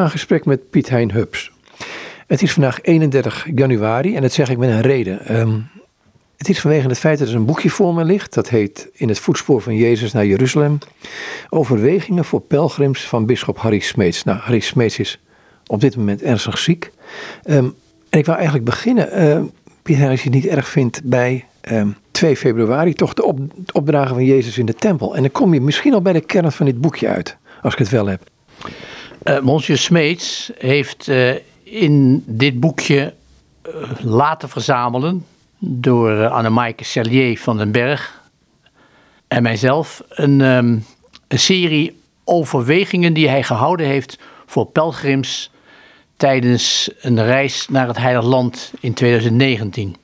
ga gesprek met Piet Hein Hubs. Het is vandaag 31 januari en dat zeg ik met een reden. Ehm, het is vanwege het feit dat er een boekje voor me ligt. Dat heet In het voetspoor van Jezus naar Jeruzalem. Overwegingen voor pelgrims van bisschop Harry Smeets. Nou, Harry Smeets is op dit moment ernstig ziek. Ehm, en ik wil eigenlijk beginnen, uh, Piet als je het niet erg vindt, bij 2 ehm, februari toch de, op, opdragen van Jezus in de tempel. En dan kom je misschien al bij de kern van dit boekje uit, als ik het wel heb. Uh, Monsieur Smeets heeft uh, in dit boekje uh, laten verzamelen door uh, Annemaike Cellier van den Berg en mijzelf een, um, een serie overwegingen die hij gehouden heeft voor pelgrims tijdens een reis naar het Heilige Land in 2019.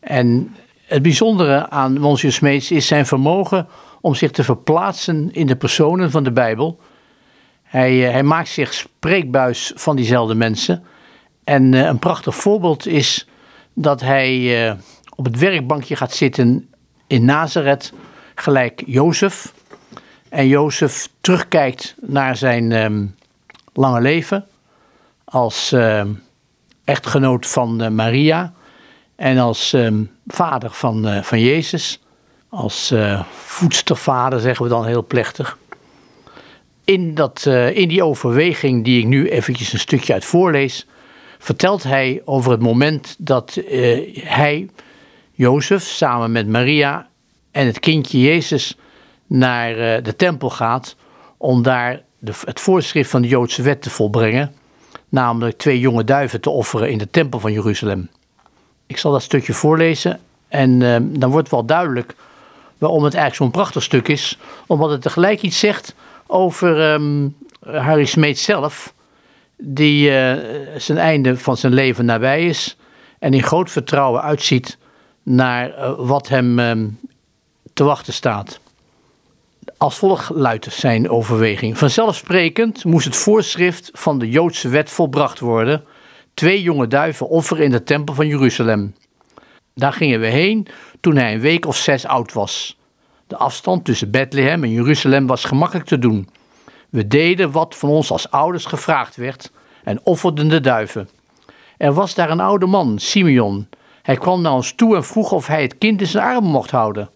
En het bijzondere aan Monsieur Smeets is zijn vermogen om zich te verplaatsen in de personen van de Bijbel. Hij, uh, hij maakt zich spreekbuis van diezelfde mensen. En uh, een prachtig voorbeeld is dat hij uh, op het werkbankje gaat zitten in Nazareth, gelijk Jozef. En Jozef terugkijkt naar zijn um, lange leven als uh, echtgenoot van uh, Maria en als um, vader van, van Jezus, als voedstervader zeggen we dan heel plechtig. In, dat, in die overweging die ik nu eventjes een stukje uit voorlees, vertelt hij over het moment dat uh, hij, Jozef, samen met Maria en het kindje Jezus naar uh, de tempel gaat om daar de, het voorschrift van de Joodse wet te volbrengen, namelijk twee jonge duiven te offeren in de tempel van Jeruzalem. Ik zal dat stukje voorlezen en dan wordt wel duidelijk waarom het eigenlijk zo'n prachtig stuk is, omdat het tegelijk iets zegt over um, Harry Smeet zelf die uh, zijn einde van zijn leven nabij is en in groot vertrouwen uitziet naar uh, wat hem uh, te wachten staat. Als volgt luidt zijn overweging. Vanzelfsprekend moest het voorschrift van de Joodse wet volbracht worden: twee jonge duiven offeren in de tempel van Jeruzalem. Daar gingen we heen toen hij een week of zes oud was. De afstand tussen Bethlehem en Jeruzalem was gemakkelijk te doen. We deden wat van ons als ouders gevraagd werd en offerden de duiven. Er was daar een oude man, Simeon. Hij kwam naar ons toe en vroeg of hij het kind in zijn armen mocht houden.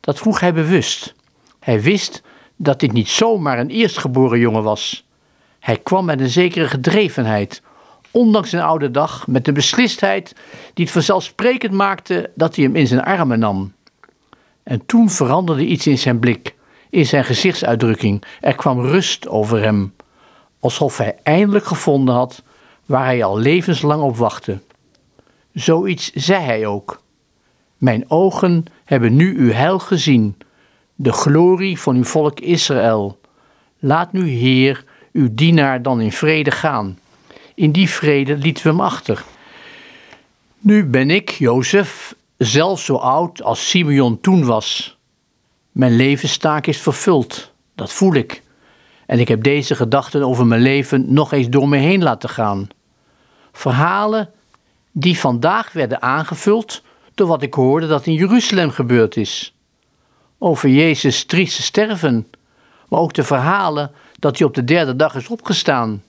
Dat vroeg hij bewust. Hij wist dat dit niet zomaar een eerstgeboren jongen was. Hij kwam met een zekere gedrevenheid, ondanks zijn oude dag, met een beslistheid die het vanzelfsprekend maakte dat hij hem in zijn armen nam. En toen veranderde iets in zijn blik in zijn gezichtsuitdrukking. Er kwam rust over hem, alsof hij eindelijk gevonden had waar hij al levenslang op wachtte. Zoiets zei hij ook. Mijn ogen hebben nu uw heil gezien, de glorie van uw volk Israël. Laat nu, Heer, uw dienaar dan in vrede gaan. In die vrede lieten we hem achter. Nu ben ik, Jozef, zelf zo oud als Simeon toen was. Mijn levenstaak is vervuld, dat voel ik. En ik heb deze gedachten over mijn leven nog eens door me heen laten gaan. Verhalen die vandaag werden aangevuld door wat ik hoorde dat in Jeruzalem gebeurd is. Over Jezus' trieste sterven, maar ook de verhalen dat hij op de derde dag is opgestaan.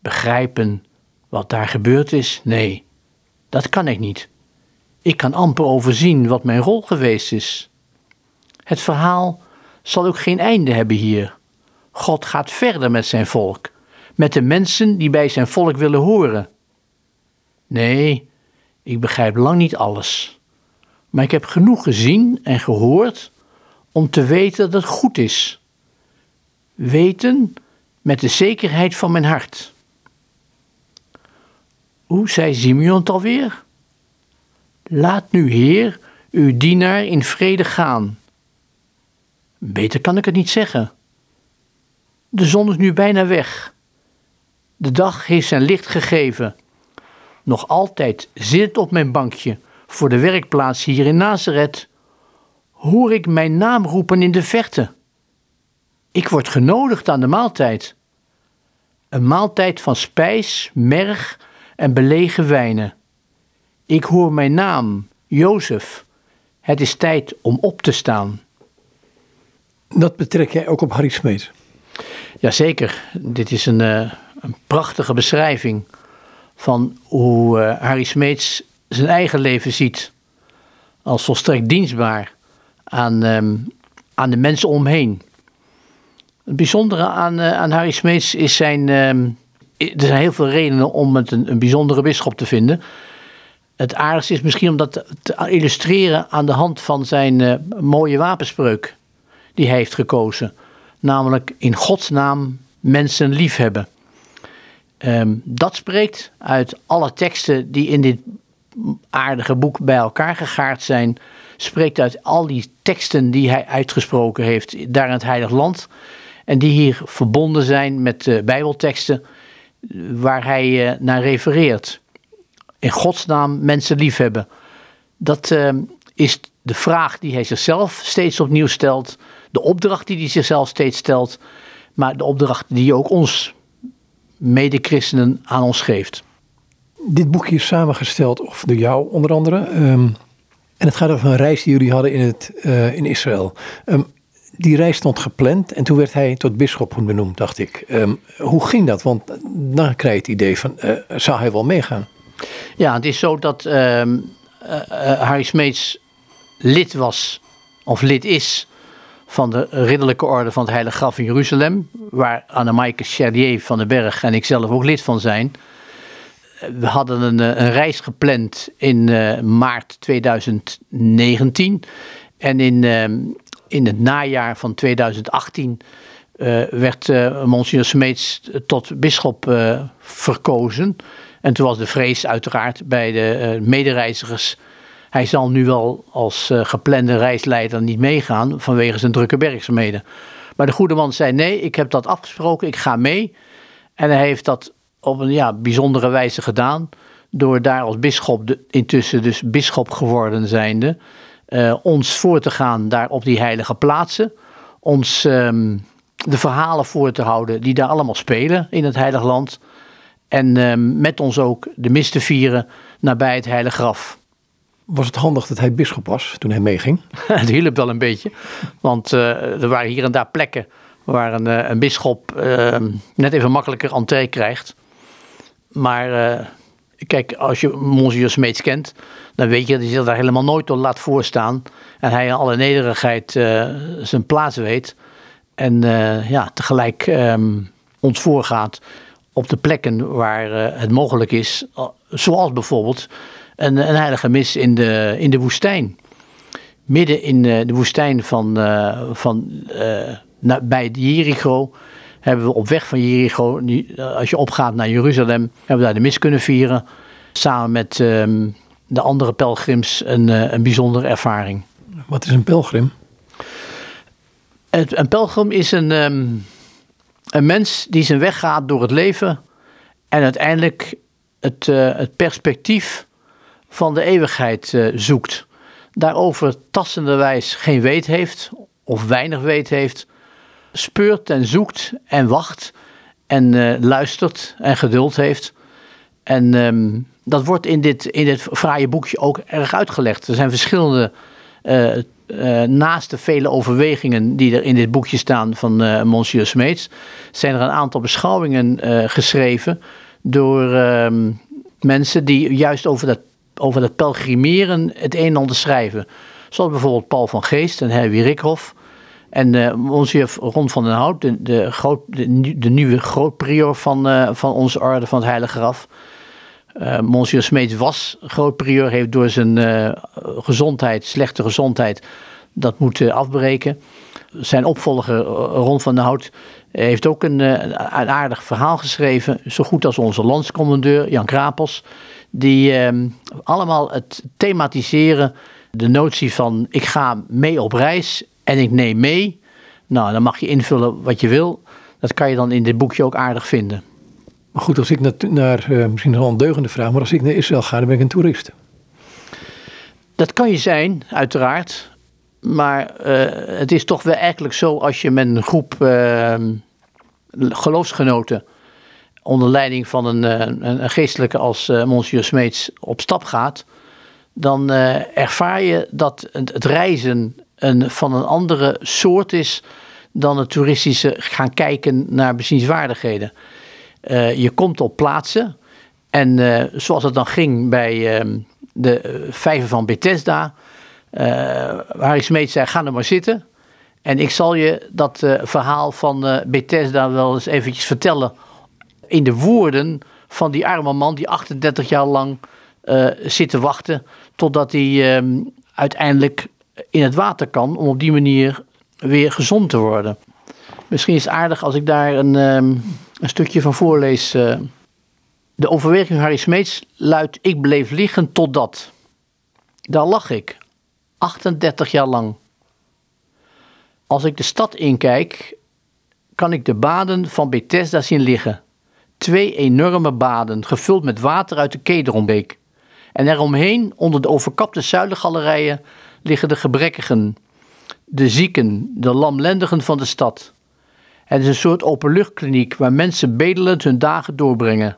Begrijpen wat daar gebeurd is? Nee, dat kan ik niet. Ik kan amper overzien wat mijn rol geweest is. Het verhaal zal ook geen einde hebben hier. God gaat verder met zijn volk, met de mensen die bij zijn volk willen horen. Nee, ik begrijp lang niet alles, maar ik heb genoeg gezien en gehoord om te weten dat het goed is. Weten met de zekerheid van mijn hart. Hoe zei Simeon het alweer? Laat nu, Heer, uw dienaar in vrede gaan. Beter kan ik het niet zeggen. De zon is nu bijna weg. De dag heeft zijn licht gegeven. Nog altijd zit op mijn bankje voor de werkplaats hier in Nazareth. Hoor ik mijn naam roepen in de verte. Ik word genodigd aan de maaltijd. Een maaltijd van spijs, merg en belegen wijnen. Ik hoor mijn naam, Jozef. Het is tijd om op te staan. Dat betrek jij ook op Harry Smeet? Jazeker, dit is een, uh, een prachtige beschrijving van hoe uh, Harry Smeets zijn eigen leven ziet als volstrekt dienstbaar aan, um, aan de mensen omheen. Het bijzondere aan, uh, aan Harry Smeets is zijn. Um, er zijn heel veel redenen om het een, een bijzondere bisschop te vinden. Het aardigste is misschien om dat te illustreren aan de hand van zijn uh, mooie wapenspreuk die hij heeft gekozen. Namelijk in Gods naam mensen liefhebben. Um, dat spreekt uit alle teksten die in dit aardige boek bij elkaar gegaard zijn. Spreekt uit al die teksten die hij uitgesproken heeft daar in het Heilig Land. En die hier verbonden zijn met uh, Bijbelteksten waar hij uh, naar refereert. In Gods naam mensen liefhebben. Dat uh, is de vraag die hij zichzelf steeds opnieuw stelt. De opdracht die hij zichzelf steeds stelt. Maar de opdracht die ook ons medechristenen aan ons geeft. Dit boekje is samengesteld of door jou onder andere. Um, en het gaat over een reis die jullie hadden in, het, uh, in Israël. Um, die reis stond gepland en toen werd hij tot bisschop benoemd, dacht ik. Hoe ging dat? Want dan krijg je het idee van, uh, zou hij wel meegaan? Ja, het is zo dat uh, Harry Smeets lid was, of lid is, van de ridderlijke orde van het Heilige Graf in Jeruzalem, waar Annemaike Charlier van den Berg en ik zelf ook lid van zijn. We hadden een, een reis gepland in maart 2019 en in, uh, in het najaar van 2018 uh, werd uh, Monsignor Smeets tot bisschop verkozen. En toen was de vrees uiteraard bij de medereizigers hij zal nu wel als uh, geplande reisleider niet meegaan vanwege zijn drukke werkzaamheden. Maar de goede man zei: Nee, ik heb dat afgesproken, ik ga mee. En hij heeft dat op een ja, bijzondere wijze gedaan. Door daar als bisschop, intussen dus bisschop geworden zijnde, uh, ons voor te gaan daar op die heilige plaatsen. Ons um, de verhalen voor te houden die daar allemaal spelen in het heilige land. En um, met ons ook de mis te vieren nabij het heilige graf was het handig dat hij bisschop was toen hij meeging? het hielp wel een beetje. Want uh, er waren hier en daar plekken waar een, uh, een bisschop uh, net even makkelijker entree krijgt. Maar kijk, als je Monsieur Smeets kent, dan weet je dat hij zich daar helemaal nooit door laat voorstaan. En hij in alle nederigheid zijn plaats weet. En ja, tegelijk um, ons voorgaat op de plekken waar het mogelijk is. Zoals bijvoorbeeld een, een heilige mis in de, in de woestijn. Midden in de, de woestijn van, uh, van bij Jericho hebben we op weg van Jericho, als je opgaat naar Jeruzalem, hebben we daar de mis kunnen vieren. Samen met um, de andere pelgrims een, uh, een bijzondere ervaring. Wat is een pelgrim? Het, een pelgrim is een, um, een mens die zijn weg gaat door het leven en uiteindelijk het, het perspectief van de eeuwigheid uh, zoekt, daarover tastenderwijs geen weet heeft of weinig weet heeft, speurt en zoekt en wacht en uh, luistert en geduld heeft. En um, dat wordt in dit, in dit fraaie boekje ook erg uitgelegd. Er zijn verschillende, uh, naast de vele overwegingen die er in dit boekje staan van uh, Monsieur Smeets, zijn er een aantal beschouwingen geschreven door ehm, mensen die juist over dat over het pelgrimeren het een en ander schrijven. Zoals bijvoorbeeld Paul van Geest en Herwie Rikhoff. En onze Ron van den Hout, de, de, groot, de, nieuwe grootprior van, van onze orde van het Heilige Graf. Uh, Monsieur Smeets was grootprior, heeft door zijn uh, gezondheid, slechte gezondheid, dat moeten afbreken. Zijn opvolger Ron van den Hout heeft ook een, een aardig verhaal geschreven, zo goed als onze landscommandeur Jan Krapels die eh, allemaal het thematiseren, de notie van ik ga mee op reis en ik neem mee. Nou, dan mag je invullen wat je wil. Dat kan je dan in dit boekje ook aardig vinden. Maar goed, als ik naar, naar uh, misschien een ondeugende vraag, maar als ik naar Israël ga, dan ben ik een toerist. Dat kan je zijn, uiteraard. Maar uh, het is toch wel eigenlijk zo als je met een groep uh, geloofsgenoten onder leiding van een, eh, een, een geestelijke als Monsieur Smeets op stap gaat, dan ervaar je dat het, het reizen een, van een andere soort is dan het toeristische gaan kijken naar bezienswaardigheden. Uh, je komt op plaatsen en uh, zoals het dan ging bij uh, de vijver van Bethesda, Harry Smeet zei ga er maar zitten. En ik zal je dat verhaal van Bethesda wel eens eventjes vertellen in de woorden van die arme man die 38 jaar lang zit te wachten totdat hij ehm, uiteindelijk in het water kan om op die manier weer gezond te worden. Misschien is het aardig als ik daar een, ehm, een stukje van voorlees. Uh. De overweging Harry Smeets luidt: Ik bleef liggen totdat. Daar lag ik, 38 jaar lang. Als ik de stad inkijk, kan ik de baden van Bethesda zien liggen. Twee enorme baden, gevuld met water uit de Kederonbeek. En eromheen, onder de overkapte zuilengalerijen, liggen de gebrekkigen, de zieken, de lamlendigen van de stad. Het is een soort openluchtkliniek waar mensen bedelend hun dagen doorbrengen.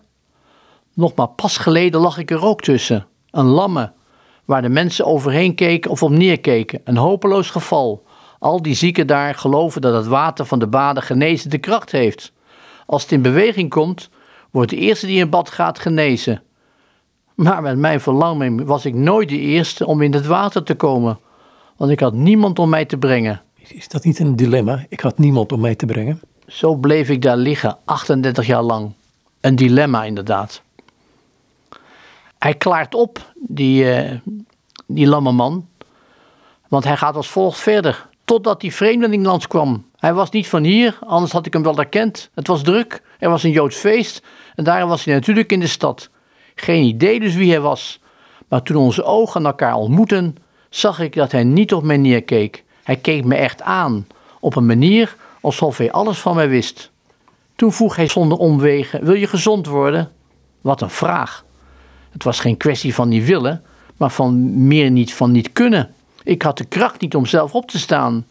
Nog maar pas geleden lag ik er ook tussen, een lamme, waar de mensen overheen keken of op neerkeken, een hopeloos geval. Al die zieken daar geloven dat het water van de baden genezende kracht heeft. Als het in beweging komt, wordt de eerste die in bad gaat genezen. Maar met mijn verlanging was ik nooit de eerste om in het water te komen, want ik had niemand om mij te brengen. Is dat niet een dilemma? Ik had niemand om mij te brengen. Zo bleef ik daar liggen, 38 jaar lang. Een dilemma inderdaad. Hij klaart op, die, uh, die lamme man. Want hij gaat als volgt verder. Totdat die vreemdeling langs kwam. Hij was niet van hier, anders had ik hem wel herkend. Het was druk, er was een Joods feest. En daarom was hij natuurlijk in de stad. Geen idee dus wie hij was. Maar toen onze ogen elkaar ontmoetten, zag ik dat hij niet op mij neerkeek. Hij keek me echt aan, op een manier alsof hij alles van mij wist. Toen vroeg hij zonder omwegen: Wil je gezond worden? Wat een vraag. Het was geen kwestie van niet willen, maar van meer niet van niet kunnen. Ik had de kracht niet om zelf op te staan.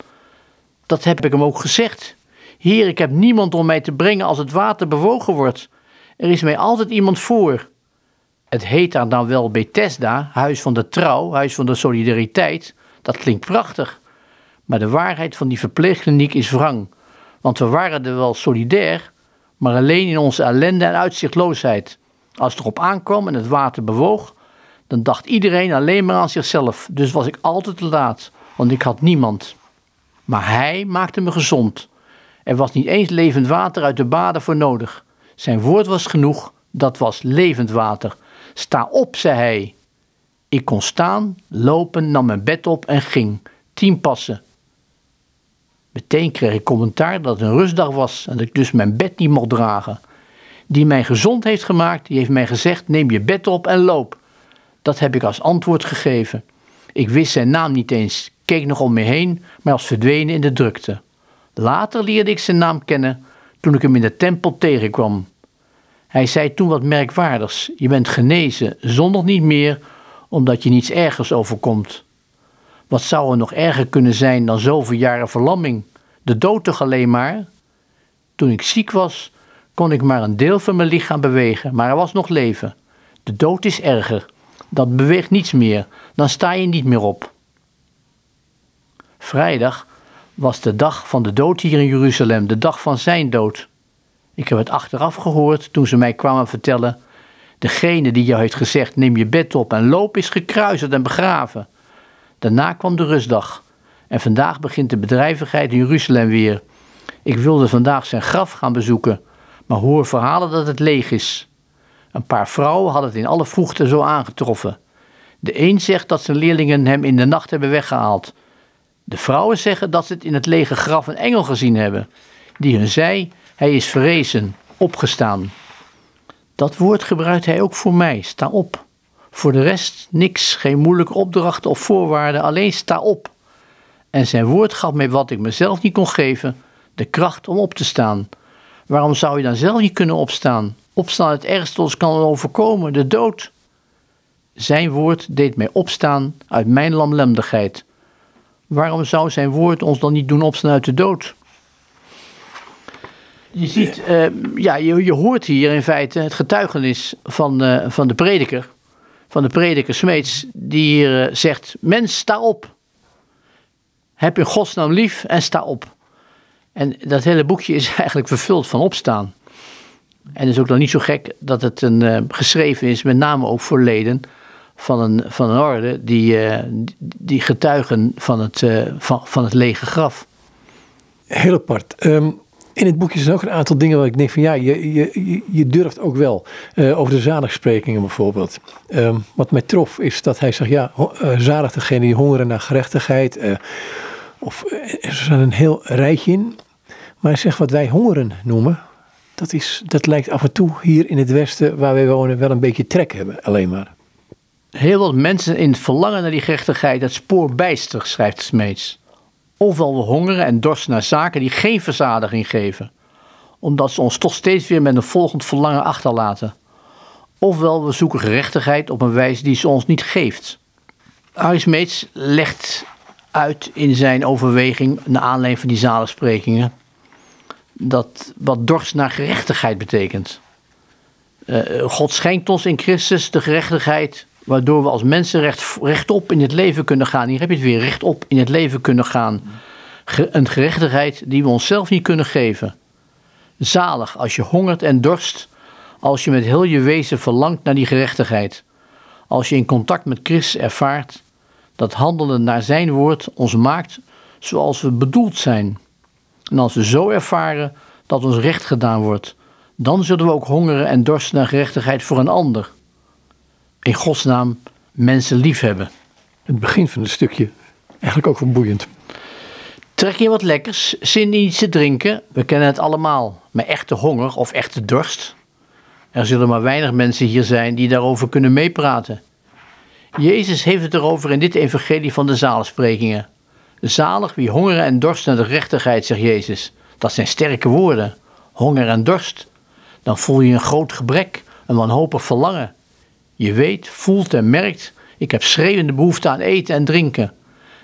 Dat heb ik hem ook gezegd. Heer, ik heb niemand om mij te brengen als het water bewogen wordt. Er is mij altijd iemand voor. Het heet daar dan wel Bethesda, huis van de trouw, huis van de solidariteit. Dat klinkt prachtig. Maar de waarheid van die verpleegkliniek is wrang. Want we waren er wel solidair, maar alleen in onze ellende en uitzichtloosheid. Als het erop aankwam en het water bewoog, dan dacht iedereen alleen maar aan zichzelf. Dus was ik altijd te laat, want ik had niemand. Maar hij maakte me gezond. Er was niet eens levend water uit de baden voor nodig. Zijn woord was genoeg, dat was levend water. Sta op, zei hij. Ik kon staan, lopen, nam mijn bed op en ging. Tien passen. Meteen kreeg ik commentaar dat het een rustdag was en dat ik dus mijn bed niet mocht dragen. Die mij gezond heeft gemaakt, die heeft mij gezegd: neem je bed op en loop. Dat heb ik als antwoord gegeven. Ik wist zijn naam niet eens, keek nog om me heen, maar was verdwenen in de drukte. Later leerde ik zijn naam kennen toen ik hem in de tempel tegenkwam. Hij zei toen wat merkwaardigs: Je bent genezen, zonder niet meer, omdat je niets ergers overkomt. Wat zou er nog erger kunnen zijn dan zoveel jaren verlamming? De dood toch alleen maar? Toen ik ziek was, kon ik maar een deel van mijn lichaam bewegen, maar er was nog leven. De dood is erger. Dat beweegt niets meer, dan sta je niet meer op. Vrijdag was de dag van de dood hier in Jeruzalem, de dag van zijn dood. Ik heb het achteraf gehoord toen ze mij kwamen vertellen: Degene die jou heeft gezegd: neem je bed op en loop, is gekruisigd en begraven. Daarna kwam de rustdag. En vandaag begint de bedrijvigheid in Jeruzalem weer. Ik wilde vandaag zijn graf gaan bezoeken, maar hoor verhalen dat het leeg is. Een paar vrouwen hadden het in alle vroegte zo aangetroffen. De een zegt dat zijn leerlingen hem in de nacht hebben weggehaald. De vrouwen zeggen dat ze het in het lege graf een engel gezien hebben, die hun zei: Hij is verrezen, opgestaan. Dat woord gebruikt hij ook voor mij: sta op. Voor de rest niks, geen moeilijke opdrachten of voorwaarden, alleen sta op. En zijn woord gaf mij wat ik mezelf niet kon geven, de kracht om op te staan. Waarom zou je dan zelf niet kunnen opstaan? Opstaan het ergste ons kan overkomen, de dood. Zijn woord deed mij opstaan uit mijn lamlendigheid. Waarom zou zijn woord ons dan niet doen opstaan uit de dood? Je ziet, uh, ja, je, je hoort hier in feite het getuigenis van, uh, van de prediker van de prediker Smeets, die hier eh, zegt: Mens, sta op. Heb je godsnaam lief en sta op. En dat hele boekje is eigenlijk vervuld van opstaan. En is ook dan niet zo gek dat het een, uh, geschreven is, met name ook voor leden van een, van een orde die, uh, die getuigen van het, van, van het lege graf. Heel apart. Um, in het boekje zijn ook een aantal dingen waar ik denk van ja, je, je, je durft ook wel. Uh, over de zaligsprekingen bijvoorbeeld. Um, wat mij trof is dat hij zegt ja, zalig degene die hongeren naar gerechtigheid. of er is een heel rijtje in. Maar hij zegt wat wij hongeren noemen, dat, is, dat lijkt af en toe hier in het Westen, waar wij wonen, wel een beetje trek hebben, alleen maar. Heel wat mensen in verlangen naar die gerechtigheid het spoor bijster, schrijft Smeets. Ofwel we hongeren en dorsten naar zaken die geen verzadiging geven, omdat ze ons toch steeds weer met een volgend verlangen achterlaten. Ofwel we zoeken gerechtigheid op een wijze die ze ons niet geeft. Harry Smeets legt uit in zijn overweging, naar aanleiding van die zalensprekingen, dat wat dorst naar gerechtigheid betekent. Uh, God schenkt ons in Christus de gerechtigheid, waardoor we als mensen recht, rechtop in het leven kunnen gaan. Hier heb je het weer, rechtop in het leven kunnen gaan. een gerechtigheid die we onszelf niet kunnen geven. Zalig als je hongert en dorst, als je met heel je wezen verlangt naar die gerechtigheid. Als je in contact met Christus ervaart dat handelen naar zijn woord ons maakt zoals we bedoeld zijn. En als we zo ervaren dat ons recht gedaan wordt, dan zullen we ook hongeren en dorsten naar gerechtigheid voor een ander. In Gods naam mensen liefhebben. Het begin van het stukje, eigenlijk ook wel boeiend. Trek je wat lekkers, zin in iets te drinken, we kennen het allemaal, maar echte honger of echte dorst. Er zullen maar weinig mensen hier zijn die daarover kunnen meepraten. Jezus heeft het erover in dit evangelie van de zaalsprekingen. Zalig wie hongeren en dorst naar de rechtigheid, zegt Jezus. Dat zijn sterke woorden. Honger en dorst. Dan voel je een groot gebrek, een wanhopig verlangen. Je weet, voelt en merkt, ik heb schreeuwende behoefte aan eten en drinken.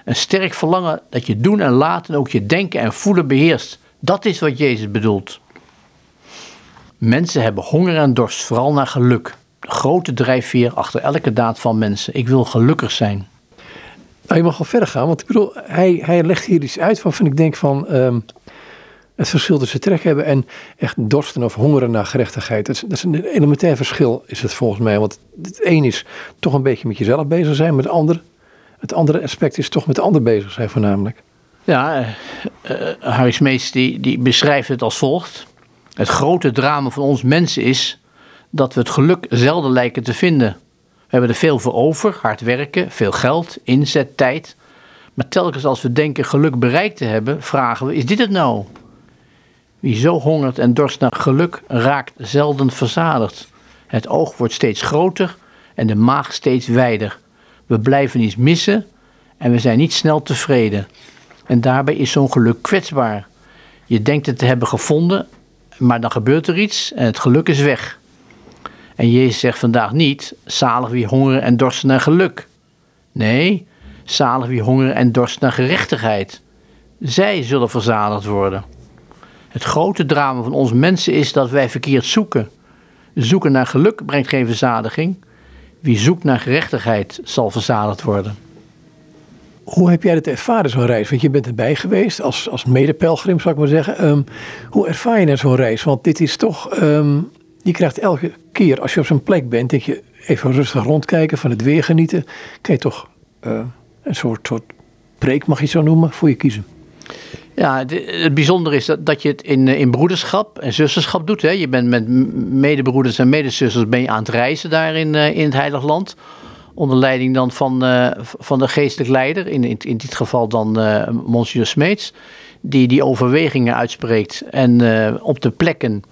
Een sterk verlangen dat je doen en laten ook je denken en voelen beheerst. Dat is wat Jezus bedoelt. Mensen hebben honger en dorst, vooral naar geluk. De grote drijfveer achter elke daad van mensen. Ik wil gelukkig zijn. Nou, je mag wel verder gaan, want ik bedoel, hij, hij legt hier iets uit waarvan ik denk van um, het verschil tussen trek hebben en echt dorsten of hongeren naar gerechtigheid. Dat is, een elementair verschil, is het volgens mij. Want het een is toch een beetje met jezelf bezig zijn, met het ander. Het andere aspect is toch met de ander bezig zijn voornamelijk. Ja, uh, Harry Smeets die, die beschrijft het als volgt. Het grote drama van ons mensen is dat we het geluk zelden lijken te vinden. We hebben er veel voor over, hard werken, veel geld, inzet, tijd. Maar telkens als we denken geluk bereikt te hebben, vragen we: is dit het nou? Wie zo hongert en dorst naar geluk, raakt zelden verzadigd. Het oog wordt steeds groter en de maag steeds wijder. We blijven iets missen en we zijn niet snel tevreden. En daarbij is zo'n geluk kwetsbaar. Je denkt het te hebben gevonden, maar dan gebeurt er iets en het geluk is weg. En Jezus zegt vandaag niet, zalig wie hongeren en dorsten naar geluk. Nee, zalig wie hongeren en dorsten naar gerechtigheid. Zij zullen verzadigd worden. Het grote drama van ons mensen is dat wij verkeerd zoeken. Zoeken naar geluk brengt geen verzadiging. Wie zoekt naar gerechtigheid zal verzadigd worden. Hoe heb jij het ervaren, zo'n reis? Want je bent erbij geweest als, als medepelgrim, zou ik maar zeggen. Um, hoe ervaar je nou zo'n reis? Want dit is toch um, je krijgt elke keer als je op zo'n plek bent, denk je even rustig rondkijken, van het weer genieten. Kan je toch uh, een soort, soort preek, mag je het zo noemen, voor je kiezen. Ja, het bijzondere is dat, dat je het in, in broederschap en zusterschap doet. Hè. Je bent met medebroeders en medezusters ben je aan het reizen daar in, uh, in het Heilig Land. Onder leiding dan van, uh, van de geestelijk leider, in, in, in dit geval dan Monsieur Smeets. Die die overwegingen uitspreekt en op de plekken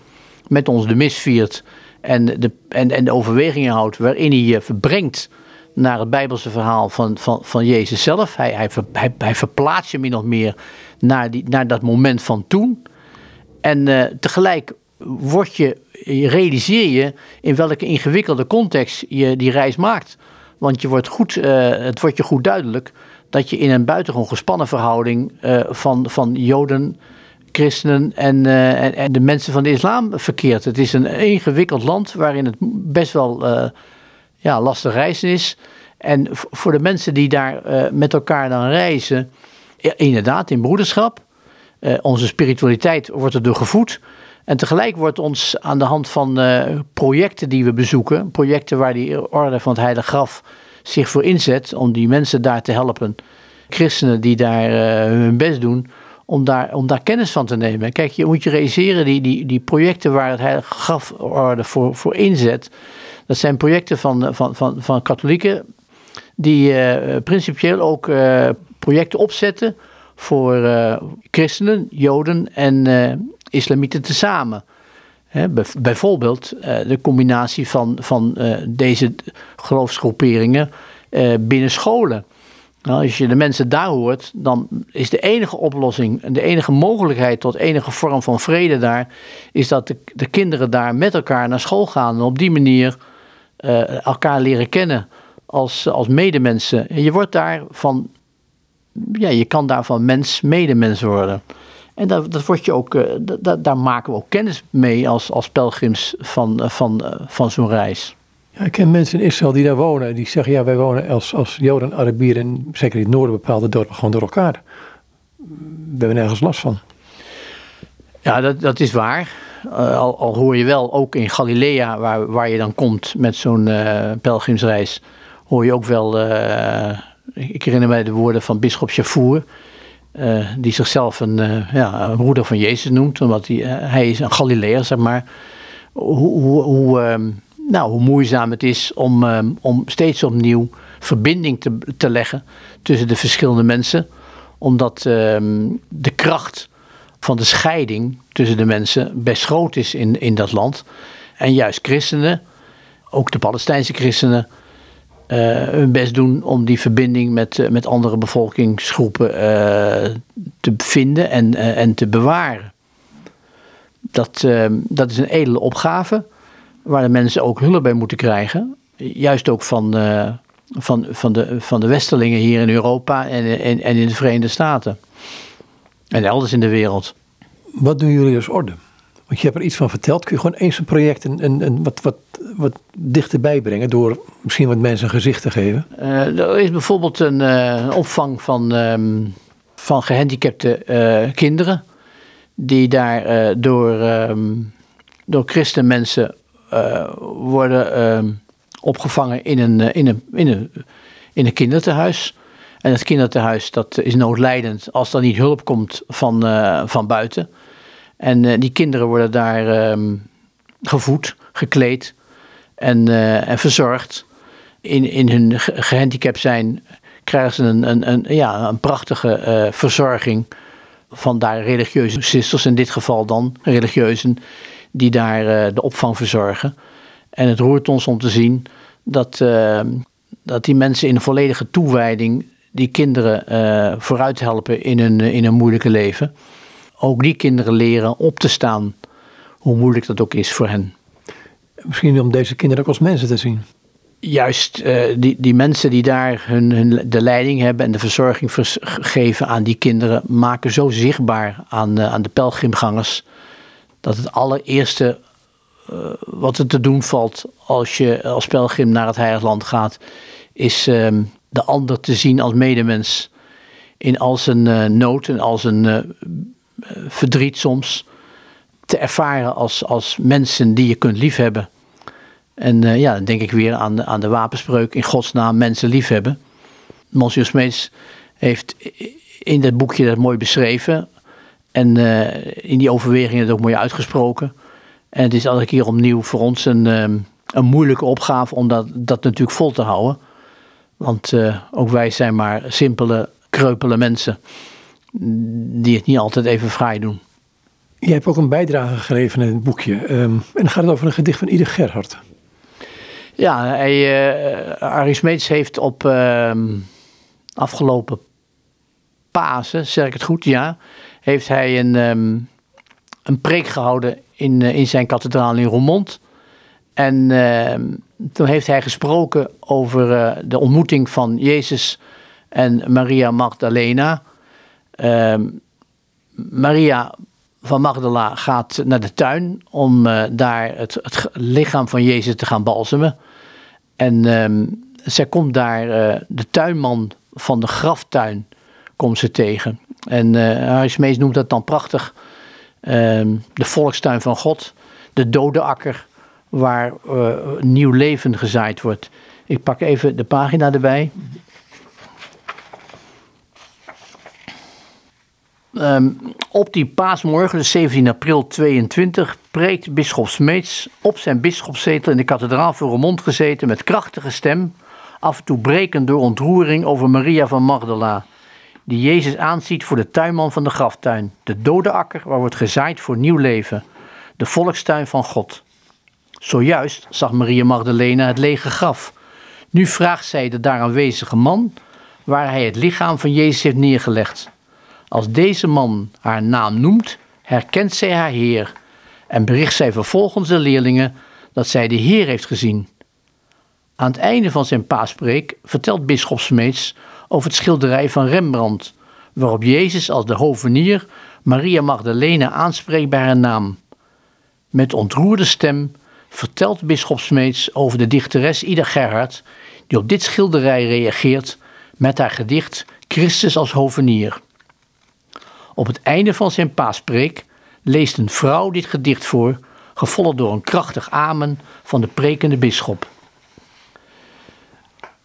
met ons de mis viert en de, en, en de overwegingen houdt waarin hij je verbrengt naar het Bijbelse verhaal van, van, van Jezus zelf. Hij, hij, hij, hij verplaatst je min of meer naar, dat moment van toen. En uh, tegelijk word je, realiseer je in welke ingewikkelde context je die reis maakt. Want je wordt goed, uh, het wordt je goed duidelijk dat je in een buitengewoon gespannen verhouding uh, van, van Joden christenen en, en, de mensen van de islam verkeert. Het is een ingewikkeld land waarin het best wel ja, lastig reizen is. En voor de mensen die daar met elkaar dan reizen, inderdaad in broederschap. onze spiritualiteit wordt erdoor gevoed. En tegelijk wordt ons aan de hand van projecten die we bezoeken, projecten waar die orde van het Heilige Graf zich voor inzet om die mensen daar te helpen, christenen die daar hun best doen, om daar, om daar kennis van te nemen. Kijk, je moet je realiseren, die, die, die projecten waar het Heilige Graforde voor, voor inzet, dat zijn projecten van, van, van, van katholieken die uh, principieel ook uh, projecten opzetten voor uh, christenen, joden en islamieten tezamen. He, bijvoorbeeld de combinatie van, van deze geloofsgroeperingen binnen scholen. Nou, als je de mensen daar hoort, dan is de enige oplossing, de enige mogelijkheid tot enige vorm van vrede daar, is dat de, de kinderen daar met elkaar naar school gaan en op die manier elkaar leren kennen als, als medemensen. En je wordt daarvan, ja, je kan daarvan mens, medemens worden. En dat, dat word je ook, dat, daar maken we ook kennis mee als, als pelgrims van, van, van zo'n reis. Ja, ik ken mensen in Israël die daar wonen. Die zeggen, ja, wij wonen als, als Joden, Arabieren, zeker in het noorden bepaalde dorpen, gewoon door elkaar. We hebben nergens last van. Ja, dat, dat is waar. Uh, al, al, hoor je wel, ook in Galilea, waar, waar je dan komt met zo'n uh, pelgrimsreis, hoor je ook wel, uh, ik herinner mij de woorden van bischop Chafour, die zichzelf een, ja, een broeder van Jezus noemt, omdat hij, hij is een Galileer, zeg maar. Hoe, hoe, hoe ehm, nou, hoe moeizaam het is om, ehm, om steeds opnieuw verbinding te, te leggen tussen de verschillende mensen. Omdat ehm, de kracht van de scheiding tussen de mensen best groot is in, in dat land. En juist christenen, ook de Palestijnse christenen, hun best doen om die verbinding met, uh, met andere bevolkingsgroepen uh, te vinden en, en te bewaren. Dat, dat is een edele opgave waar de mensen ook hulp bij moeten krijgen. Juist ook van, van, van, de, van de Westerlingen hier in Europa en, en, en in de Verenigde Staten. En elders in de wereld. Wat doen jullie als orde? Want je hebt er iets van verteld. Kun je gewoon eens een project een, wat, wat, wat dichterbij brengen door misschien wat mensen een gezicht te geven? Uh, er is bijvoorbeeld een uh, opvang van, um, van gehandicapte uh, kinderen. Die daar door, um, door christenmensen worden uh, opgevangen in een, in, een, in, een, in een. En het kinderthuis dat is noodlijdend als er niet hulp komt van, van buiten. En die kinderen worden daar um, gevoed, gekleed en, en verzorgd. In, in hun gehandicapt zijn krijgen ze een, een, een, ja, een prachtige verzorging van daar religieuze sisters, in dit geval dan religieuzen, die daar de opvang verzorgen. En het roert ons om te zien dat, uh, dat die mensen in een volledige toewijding die kinderen vooruit helpen in hun, in hun moeilijke leven. Ook die kinderen leren op te staan, hoe moeilijk dat ook is voor hen. Misschien om deze kinderen ook als mensen te zien. Juist uh, die, die mensen die daar hun, hun, de leiding hebben en de verzorging geven aan die kinderen, maken zo zichtbaar aan, uh, aan de pelgrimgangers dat het allereerste uh, wat er te doen valt als je als pelgrim naar het Heilige Land gaat, is uh, de ander te zien als medemens. In al zijn nood en al zijn uh, verdriet soms. Te ervaren als, als mensen die je kunt liefhebben. En ja, dan denk ik weer aan de, aan de wapenspreuk in Gods naam mensen liefhebben. Monsieur Smeets heeft in dat boekje dat mooi beschreven. En uh, in die overwegingen het ook mooi uitgesproken. En het is elke keer opnieuw voor ons een, um, een moeilijke opgave om dat, dat natuurlijk vol te houden. Want ook wij zijn maar simpele, kreupele mensen die het niet altijd even fraai doen. Je hebt ook een bijdrage geleverd in het boekje. Um, en dan gaat het over een gedicht van Ieder Gerhard. Ja, hij, uh, Arie Smeets heeft op uh, afgelopen Pasen, zeg ik het goed, ja, heeft hij een, um, een preek gehouden in, uh, in zijn kathedraal in Roermond. En toen heeft hij gesproken over uh, de ontmoeting van Jezus en Maria Magdalena. Ehm, Maria van Magdala gaat naar de tuin om uh, daar het, lichaam van Jezus te gaan balsemen. En um, zij komt daar de tuinman van de graftuin komt ze tegen. En uh, Harry Smees noemt dat dan prachtig ehm, de volkstuin van God, de dode akker waar nieuw leven gezaaid wordt. Ik pak even de pagina erbij. Um, op die paasmorgen, de 17 april 22, preekt bisschop Smeets op zijn bisschopszetel in de kathedraal voor een mond gezeten met krachtige stem, af en toe brekend door ontroering over Maria van Magdala, die Jezus aanziet voor de tuinman van de graftuin, de dode akker waar wordt gezaaid voor nieuw leven, de volkstuin van God. Zojuist zag Maria Magdalena het lege graf. Nu vraagt zij de daar aanwezige man waar hij het lichaam van Jezus heeft neergelegd. Als deze man haar naam noemt, herkent zij haar Heer en bericht zij vervolgens de leerlingen dat zij de Heer heeft gezien. Aan het einde van zijn paaspreek vertelt bisschop Smeets over het schilderij van Rembrandt, waarop Jezus als de hovenier Maria Magdalena aanspreekt bij haar naam. Met ontroerde stem vertelt bisschop Smeets over de dichteres Ida Gerhard, die op dit schilderij reageert met haar gedicht Christus als hovenier. Op het einde van zijn paaspreek leest een vrouw dit gedicht voor, gevolgd door een krachtig amen van de prekende bisschop.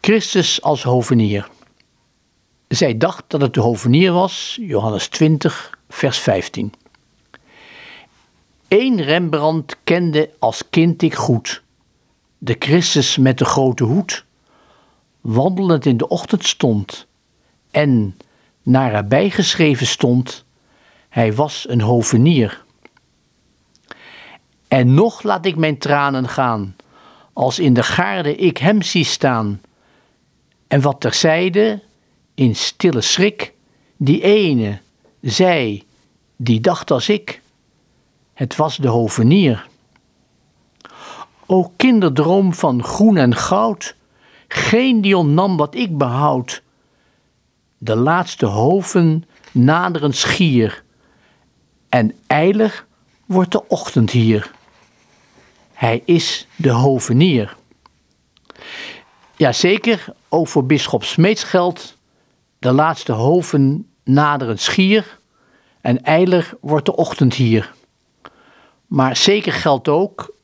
Christus als hovenier. Zij dacht dat het de hovenier was, Johannes 20, vers 15. Eén Rembrandt kende als kind ik goed, de Christus met de grote hoed, wandelend in de ochtend stond en naar erbij geschreven stond, hij was een hovenier. En nog laat ik mijn tranen gaan, als in de gaarde ik hem zie staan. En wat terzijde, in stille schrik, die ene, zij, die dacht als ik. Het was de hovenier. O kinderdroom van groen en goud, geen die ontnam wat ik behoud. De laatste hoven naderen schier, en eilig wordt de ochtend hier. Hij is de hovenier. Jazeker, ook voor bisschop Smeets geldt, de laatste hoven naderen schier en eilig wordt de ochtend hier. Maar zeker geldt ook,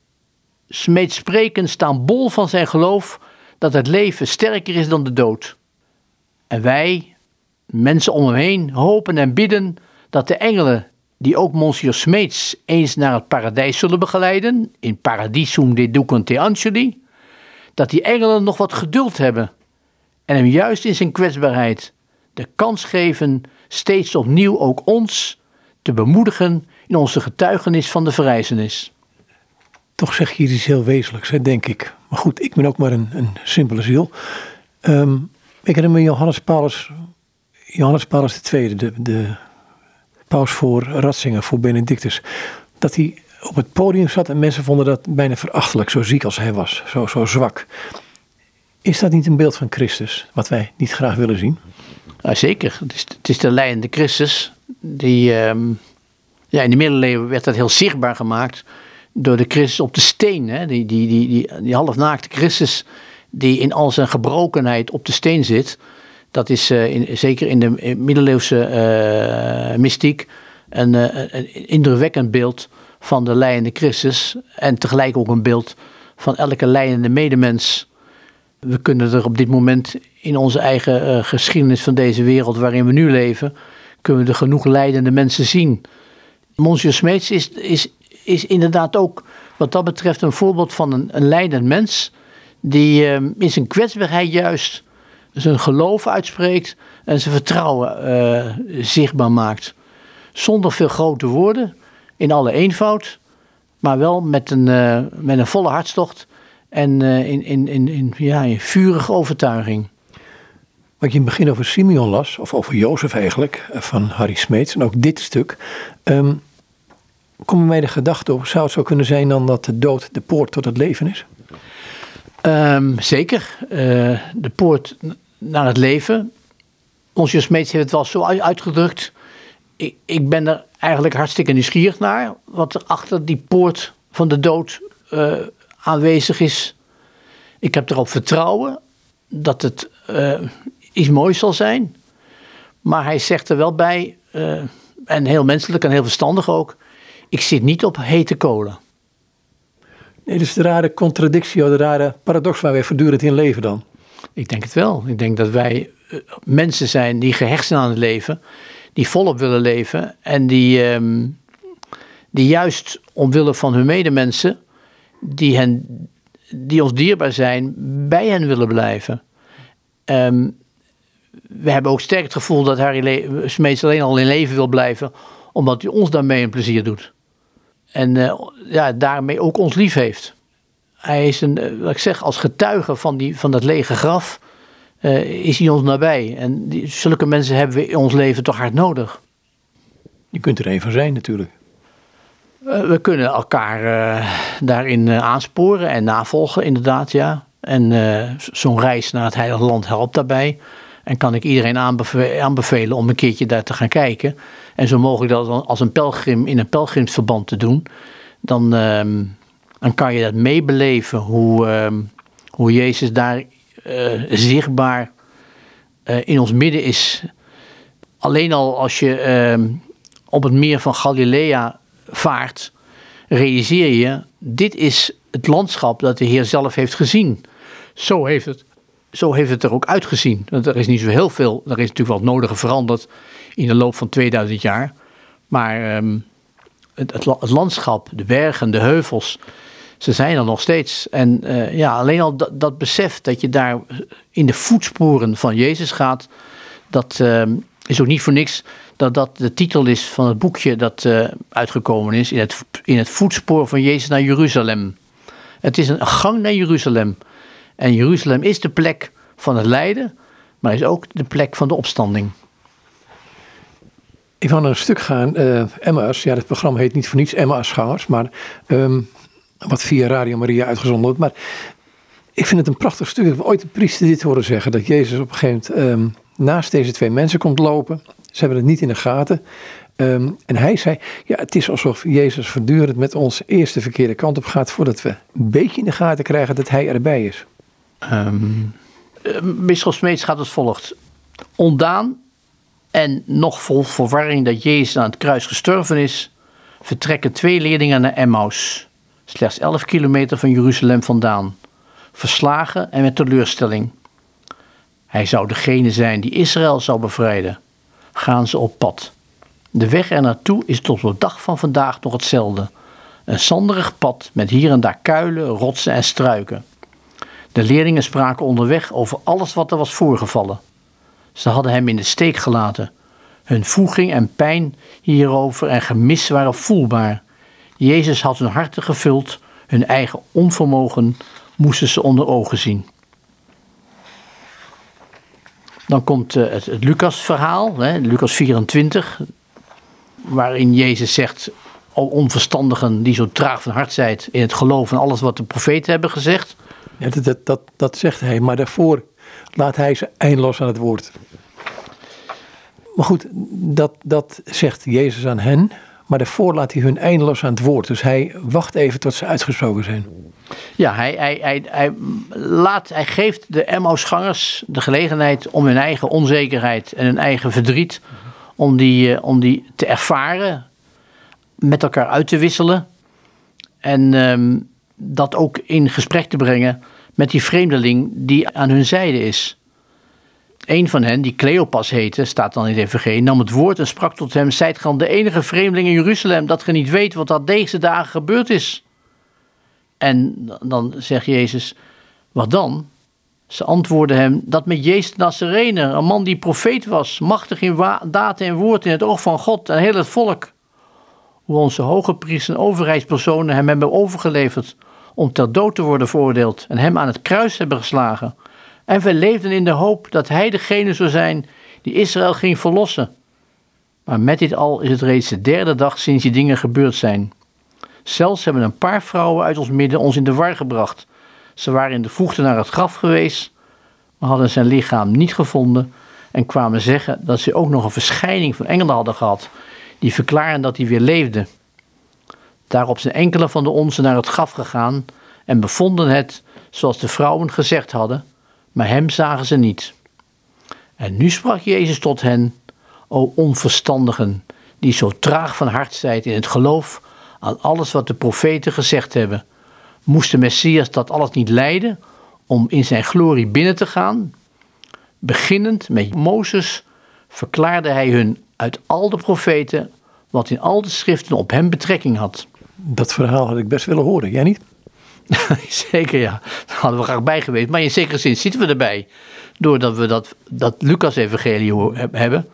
Smeets spreken staan bol van zijn geloof dat het leven sterker is dan de dood. En wij, mensen om hem heen, hopen en bidden dat de engelen die ook Monsieur Smeets eens naar het paradijs zullen begeleiden, in Paradisum de Ducante Angeli, dat die engelen nog wat geduld hebben en hem juist in zijn kwetsbaarheid de kans geven steeds opnieuw ook ons te bemoedigen in onze getuigenis van de verrijzenis. Toch zeg je iets heel wezenlijks, denk ik. Maar goed, ik ben ook maar een, een simpele ziel. Um, ik herinner me Johannes Paulus, Johannes Paulus II, de, de paus voor Ratzinger, voor Benedictus, dat hij op het podium zat en mensen vonden dat bijna verachtelijk, zo ziek als hij was, zo, zo zwak. Is dat niet een beeld van Christus, wat wij niet graag willen zien? Ja, zeker. Het is, het is de leidende Christus. Die, ehm, ja, in de middeleeuwen werd dat heel zichtbaar gemaakt door de Christus op de steen. Hè? Die, die, die, die, die halfnaakte Christus die in al zijn gebrokenheid op de steen zit. Dat is in, zeker in de middeleeuwse uh, mystiek een, uh, een, indrukwekkend beeld van de leidende Christus. En tegelijk ook een beeld van elke leidende medemens. We kunnen er op dit moment in onze eigen geschiedenis van deze wereld waarin we nu leven, kunnen we er genoeg leidende mensen zien. Monsieur Smeets is, is, is inderdaad ook wat dat betreft een voorbeeld van een, een leidend mens. Die in zijn kwetsbaarheid juist zijn geloof uitspreekt en zijn vertrouwen uh, zichtbaar maakt. Zonder veel grote woorden, in alle eenvoud, maar wel met een, uh, met een volle hartstocht en uh, in, in, in, in, ja, in vurige overtuiging. Wat je in het begin over Simeon las, of over Jozef eigenlijk, van Harry Smeets, en ook dit stuk, um, komen mij de gedachte op, zou het zo kunnen zijn dan dat de dood de poort tot het leven is? Um, zeker. Uh, de poort naar het leven. Onze Smeets heeft het wel zo uitgedrukt. Ik, ik, ben er eigenlijk hartstikke nieuwsgierig naar. Wat er achter die poort van de dood uh, aanwezig is. Ik heb erop vertrouwen dat het uh, iets moois zal zijn. Maar hij zegt er wel bij: eh, en heel menselijk en heel verstandig ook. Ik zit niet op hete kolen. Nee, dus de rare contradictie, de rare paradox waar wij voortdurend in leven dan. Ik denk het wel. Ik denk dat wij eh, mensen zijn die gehecht zijn aan het leven, die volop willen leven en die, ehm, die juist omwille van hun medemensen, die, hen, die ons dierbaar zijn, bij hen willen blijven. Um, we hebben ook sterk het gevoel dat Harry Smeets alleen al in leven wil blijven, omdat hij ons daarmee een plezier doet. En uh, ja, daarmee ook ons lief heeft. Hij is een, uh, wat ik zeg, als getuige van, die, van dat lege graf, uh, is hij ons nabij. En die, zulke mensen hebben we in ons leven toch hard nodig. Je kunt er een van zijn natuurlijk. we kunnen elkaar daarin aansporen en navolgen, inderdaad, ja. En zo'n reis naar het Heilige Land helpt daarbij. En kan ik iedereen aanbevelen om een keertje daar te gaan kijken. En zo mogelijk dat als een pelgrim in een pelgrimsverband te doen. Dan, ehm, dan kan je dat meebeleven hoe, ehm, hoe Jezus daar uh, zichtbaar uh, in ons midden is. Alleen al als je ehm, op het meer van Galilea vaart, realiseer je, dit is het landschap dat de Heer zelf heeft gezien. Zo heeft het zo heeft het er ook uitgezien. Want er is niet zo heel veel, er is natuurlijk wel het nodige veranderd in de loop van 2000 jaar. Maar het, het, het, landschap, de bergen, de heuvels, ze zijn er nog steeds. En uh, ja, alleen al dat, besef dat je daar in de voetsporen van Jezus gaat, dat uh, is ook niet voor niks dat dat de titel is van het boekje dat uh, uitgekomen is, in het, in het voetspoor van Jezus naar Jeruzalem. Het is een gang naar Jeruzalem. En Jeruzalem is de plek van het lijden, maar is ook de plek van de opstanding. Ik wil naar een stuk gaan, uh, Emma's. Ja, het programma heet niet voor niets Emma's Gangers, maar um, wat via Radio Maria uitgezonden wordt. Maar ik vind het een prachtig stuk. Ik heb ooit een priester dit horen zeggen, dat Jezus op een gegeven moment um, naast deze twee mensen komt lopen. Ze hebben het niet in de gaten. Um, en hij zei, ja, het is alsof Jezus voortdurend met ons eerst de verkeerde kant op gaat, voordat we een beetje in de gaten krijgen dat hij erbij is. Um, Bisschop Smeets gaat als volgt. Ondaan en nog vol verwarring dat Jezus aan het kruis gestorven is, vertrekken twee leerlingen naar Emmaus, slechts 11 kilometer van Jeruzalem vandaan, verslagen en met teleurstelling. Hij zou degene zijn die Israël zou bevrijden. Gaan ze op pad. De weg er naartoe is tot op de dag van vandaag nog hetzelfde. Een zanderig pad met hier en daar kuilen, rotsen en struiken. De leerlingen spraken onderweg over alles wat er was voorgevallen. Ze hadden hem in de steek gelaten. Hun voeging en pijn hierover en gemis waren voelbaar. Jezus had hun harten gevuld, hun eigen onvermogen moesten ze onder ogen zien. Dan komt eh, het, het Lucas-verhaal, Lucas 24, waarin Jezus zegt: O onverstandigen die zo traag van hart zijt in het geloof en alles wat de profeten hebben gezegd. Dat, dat, dat zegt hij, maar daarvoor laat hij ze eindeloos aan het woord. Maar goed, dat, dat zegt Jezus aan hen, maar daarvoor laat hij hun eindeloos aan het woord. Dus hij wacht even tot ze uitgesproken zijn. Ja, hij, hij, hij, hij, laat, hij geeft de Emmausgangers de gelegenheid om hun eigen onzekerheid en hun eigen verdriet, om die, eh, om die te ervaren, met elkaar uit te wisselen. En um, dat ook in gesprek te brengen met die vreemdeling die aan hun zijde is. Een van hen, die Cleopas heette, staat dan in het EVG, nam het woord en sprak tot hem: Zijt de enige vreemdeling in Jeruzalem dat ge niet weet wat dat deze dagen gebeurd is? En dan zegt Jezus: Wat dan? Ze antwoordden hem dat met Jezus Nazarene, een man die profeet was, machtig in daad en woord in het oog van God en heel het volk. Hoe onze hoge priesters en overheidspersonen hem hebben overgeleverd om ter dood te worden veroordeeld en hem aan het kruis hebben geslagen. En wij leefden in de hoop dat hij degene zou zijn die Israël ging verlossen. Maar met dit al is het reeds de derde dag sinds die dingen gebeurd zijn. Zelfs hebben een paar vrouwen uit ons midden ons in de war gebracht. Ze waren in de vroegte naar het graf geweest, maar hadden zijn lichaam niet gevonden en kwamen zeggen dat ze ook nog een verschijning van engelen hadden gehad, die verklaren dat hij weer leefde. Daarop zijn enkele van de onze naar het graf gegaan en bevonden het zoals de vrouwen gezegd hadden, maar hem zagen ze niet. En nu sprak Jezus tot hen: O onverstandigen, die zo traag van hart zijt in het geloof aan alles wat de profeten gezegd hebben. Moest de Messias dat alles niet lijden om in zijn glorie binnen te gaan? Beginnend met Mozes verklaarde hij hun uit al de profeten wat in al de schriften op hem betrekking had. Dat verhaal had ik best willen horen, jij niet? Zeker ja, daar hadden we graag bij geweest. Maar in zekere zin zitten we erbij. Doordat we dat, dat Lucas-evangelie hebben.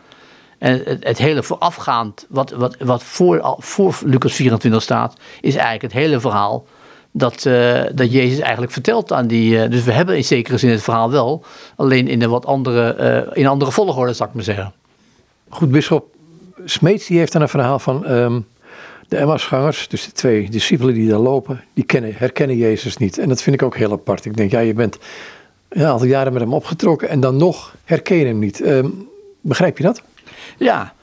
En het, het, hele voorafgaand, wat, wat, wat voor, voor Lucas 24 staat, is eigenlijk het hele verhaal dat, uh, dat Jezus eigenlijk vertelt aan die. Uh, dus we hebben in zekere zin het verhaal wel, alleen in een wat andere, uh, in andere volgorde, zou ik maar zeggen. Goed, Bisschop Smeets die heeft dan een verhaal van um, de Emmausgangers, dus de twee discipelen die daar lopen, die kennen, herkennen Jezus niet. En dat vind ik ook heel apart. Ik denk, ja, je bent een aantal jaren met hem opgetrokken en dan nog herken je hem niet. Um, begrijp je dat? Ja.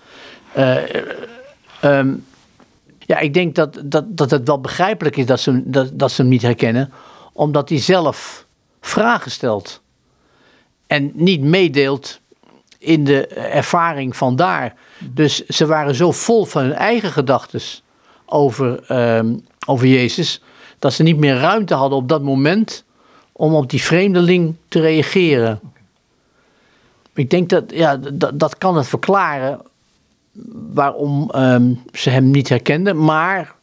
Um, ja, ik denk dat, dat, dat het wel begrijpelijk is dat ze, dat, dat ze hem niet herkennen, omdat hij zelf vragen stelt en niet meedeelt in de ervaring van daar. Dus ze waren zo vol van hun eigen gedachten over, um, over Jezus, dat ze niet meer ruimte hadden op dat moment om op die vreemdeling te reageren. Ik denk dat, ja, dat, dat kan het verklaren waarom um, ze hem niet herkenden. Maar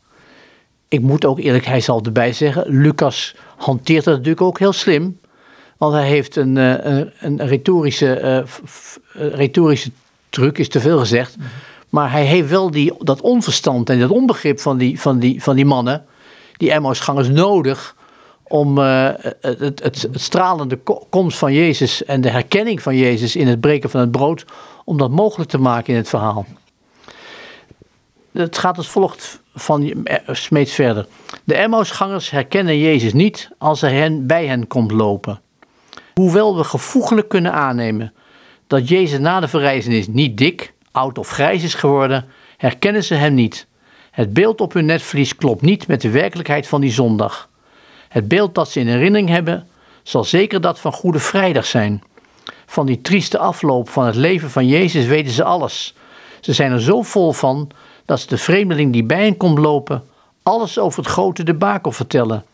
ik moet ook eerlijk, hij zal erbij zeggen, Lucas hanteert dat natuurlijk ook heel slim. Want hij heeft een, uh, een, een, retorische, uh, retorische truc, is te veel gezegd. Mhm. Maar hij heeft wel die, dat onverstand en dat onbegrip van die, van die, van die mannen, die Emmausgangers, nodig om het, het, het, stralende komst van Jezus en de herkenning van Jezus in het breken van het brood, om dat mogelijk te maken in het verhaal. Het gaat als volgt van eh, Smeets verder. De Emmausgangers herkennen Jezus niet als hij hen, bij hen komt lopen. Hoewel we gevoeglijk kunnen aannemen dat Jezus na de verrijzenis niet dik, oud of grijs is geworden, herkennen ze hem niet. Het beeld op hun netvlies klopt niet met de werkelijkheid van die zondag. Het beeld dat ze in herinnering hebben, zal zeker dat van Goede Vrijdag zijn. Van die trieste afloop van het leven van Jezus weten ze alles. Ze zijn er zo vol van dat ze de vreemdeling die bij hen komt lopen alles over het grote debakel vertellen.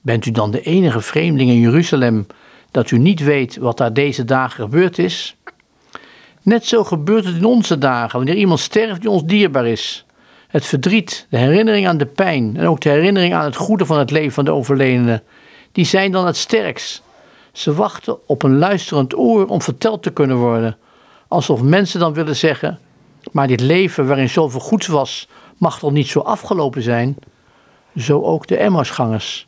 Bent u dan de enige vreemdeling in Jeruzalem dat u niet weet wat daar deze dagen gebeurd is? Net zo gebeurt het in onze dagen, wanneer iemand sterft die ons dierbaar is. Het verdriet, de herinnering aan de pijn en ook de herinnering aan het goede van het leven van de overledene, die zijn dan het sterkst. Ze wachten op een luisterend oor om verteld te kunnen worden, alsof mensen dan willen zeggen: Maar dit leven waarin zoveel goeds was, mag toch niet zo afgelopen zijn? Zo ook de Emmausgangers.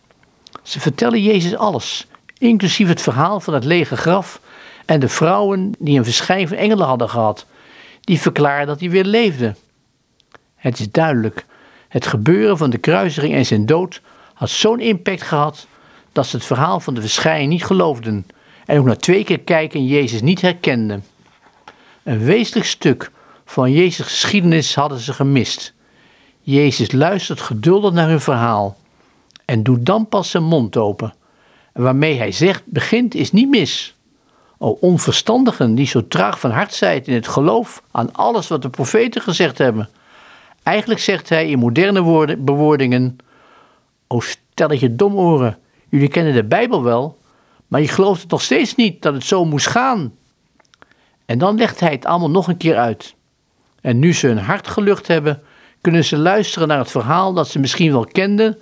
Ze vertellen Jezus alles, inclusief het verhaal van het lege graf en de vrouwen die een verschijn van engelen hadden gehad, die verklaarden dat hij weer leefde. Het is duidelijk, het gebeuren van de kruisiging en zijn dood had zo'n impact gehad dat ze het verhaal van de verschijning niet geloofden en ook na twee keer kijken Jezus niet herkenden. Een wezenlijk stuk van Jezus' geschiedenis hadden ze gemist. Jezus luistert geduldig naar hun verhaal en doet dan pas zijn mond open. En waarmee hij zegt, begint is niet mis. O onverstandigen die zo traag van hart zijt in het geloof aan alles wat de profeten gezegd hebben. Eigenlijk zegt hij in moderne woorden, bewoordingen, o stelletje domoren, jullie kennen de Bijbel wel, maar je gelooft het nog steeds niet dat het zo moest gaan. En dan legt hij het allemaal nog een keer uit. En nu ze hun hart gelucht hebben, kunnen ze luisteren naar het verhaal dat ze misschien wel kenden,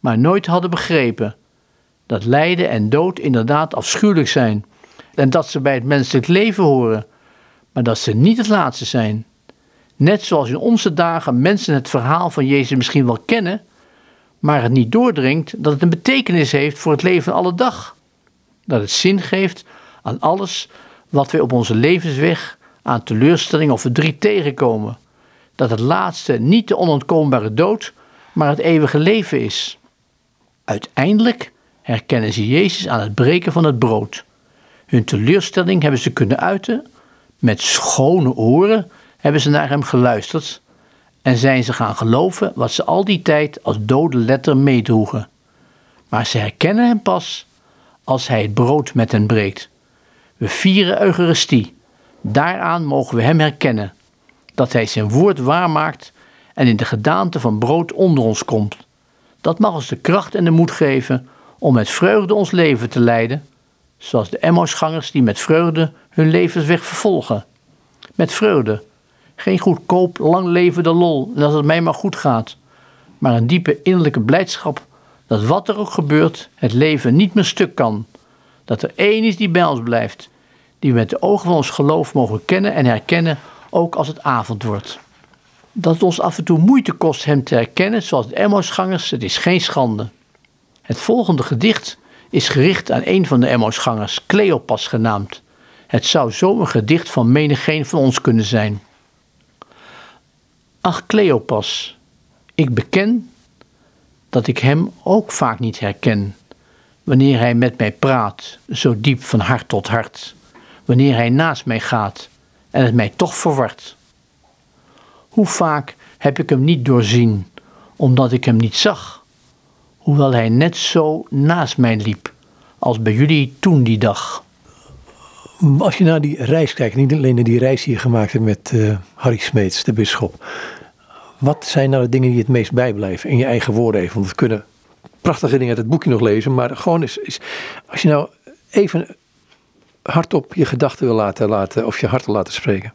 maar nooit hadden begrepen. Dat lijden en dood inderdaad afschuwelijk zijn en dat ze bij het menselijk leven horen, maar dat ze niet het laatste zijn. Net zoals in onze dagen mensen het verhaal van Jezus misschien wel kennen, maar het niet doordringt dat het een betekenis heeft voor het leven alle dag. Dat het zin geeft aan alles wat wij op onze levensweg aan teleurstelling of verdriet tegenkomen. Dat het laatste niet de onontkoombare dood, maar het eeuwige leven is. Uiteindelijk herkennen ze Jezus aan het breken van het brood. Hun teleurstelling hebben ze kunnen uiten. Met schone oren hebben ze naar hem geluisterd en zijn ze gaan geloven wat ze al die tijd als dode letter meedroegen. Maar ze herkennen hem pas als hij het brood met hen breekt. We vieren Eucharistie, Daaraan mogen we Hem herkennen, dat Hij zijn woord waarmaakt en in de gedaante van brood onder ons komt. Dat mag ons de kracht en de moed geven om met vreugde ons leven te leiden, zoals de Emmausgangers die met vreugde hun levensweg vervolgen. Met vreugde, geen goedkoop, lang levende lol en dat het mij maar goed gaat, maar een diepe innerlijke blijdschap dat wat er ook gebeurt, het leven niet meer stuk kan. Dat er één is die bij ons blijft, die we met de ogen van ons geloof mogen kennen en herkennen, ook als het avond wordt. Dat het ons af en toe moeite kost hem te herkennen, zoals de Emmausgangers, het is geen schande. Het volgende gedicht is gericht aan een van de Emmausgangers, Cleopas genaamd. Het zou zo gedicht van menigeen van ons kunnen zijn. Ach, Cleopas, ik beken dat ik hem ook vaak niet herken. Wanneer hij met mij praat, zo diep van hart tot hart. Wanneer hij naast mij gaat en het mij toch verwart. Hoe vaak heb ik hem niet doorzien, omdat ik hem niet zag, hoewel hij net zo naast mij liep, als bij jullie toen die dag. Als je naar die reis kijkt, niet alleen naar die reis die je gemaakt hebt met uh, Harry Smeets, de bisschop. Wat zijn nou de dingen die het meest bijblijven in je eigen woorden even? Want we kunnen prachtige dingen uit het boekje nog lezen, maar gewoon is, is als je nou even hardop je gedachten wil laten, laten of je hart wil laten spreken.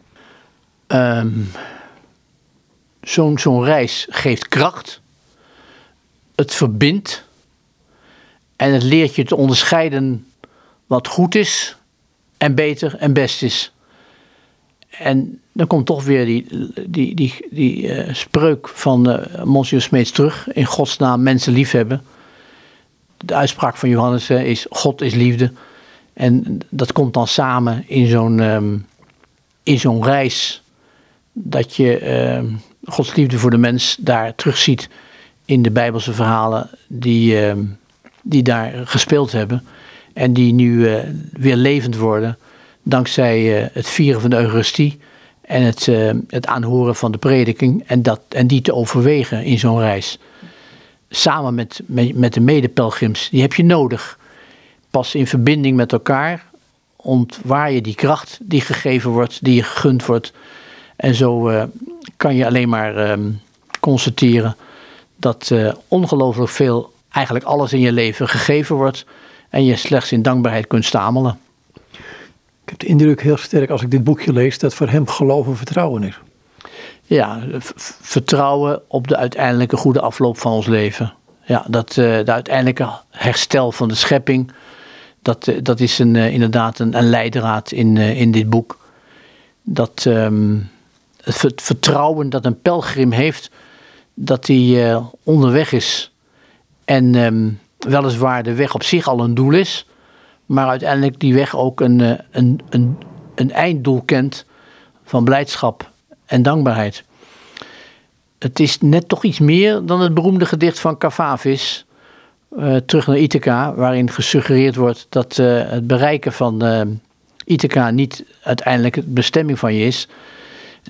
Um, Zo'n zo'n reis geeft kracht, het verbindt en het leert je te onderscheiden wat goed is en beter en best is. En dan komt toch weer die, die, die, die uh, spreuk van uh, Monsieur Smeets terug. In Gods naam mensen liefhebben. De uitspraak van Johannes is God is liefde. En dat komt dan samen in zo'n um, in zo'n reis. Dat je ehm, Gods liefde voor de mens daar terugziet in de Bijbelse verhalen die, ehm, die daar gespeeld hebben. En die nu weer levend worden dankzij het vieren van de Eucharistie en het, uh, het aanhoren van de prediking en, dat, en die te overwegen in zo'n reis. Samen met, met, met de medepelgrims, die heb je nodig. Pas in verbinding met elkaar ontwaar je die kracht die gegeven wordt, die je gegund wordt. En zo kan je alleen maar uh, constateren dat uh, ongelooflijk veel, eigenlijk alles in je leven gegeven wordt en je slechts in dankbaarheid kunt stamelen. Ik heb de indruk heel sterk als ik dit boekje lees dat voor hem geloven vertrouwen is. Ja, vertrouwen op de uiteindelijke goede afloop van ons leven. Ja, dat uh, de uiteindelijke herstel van de schepping, dat, uh, dat is een, inderdaad een, een leidraad in, in dit boek. Dat um, het vertrouwen dat een pelgrim heeft, dat hij onderweg is en um, weliswaar de weg op zich al een doel is, maar uiteindelijk die weg ook een, eh, een, een, een einddoel kent van blijdschap en dankbaarheid. Het is net toch iets meer dan het beroemde gedicht van Cavavis, uh, terug naar Ithaca, waarin gesuggereerd wordt dat het bereiken van Ithaca niet uiteindelijk de bestemming van je is.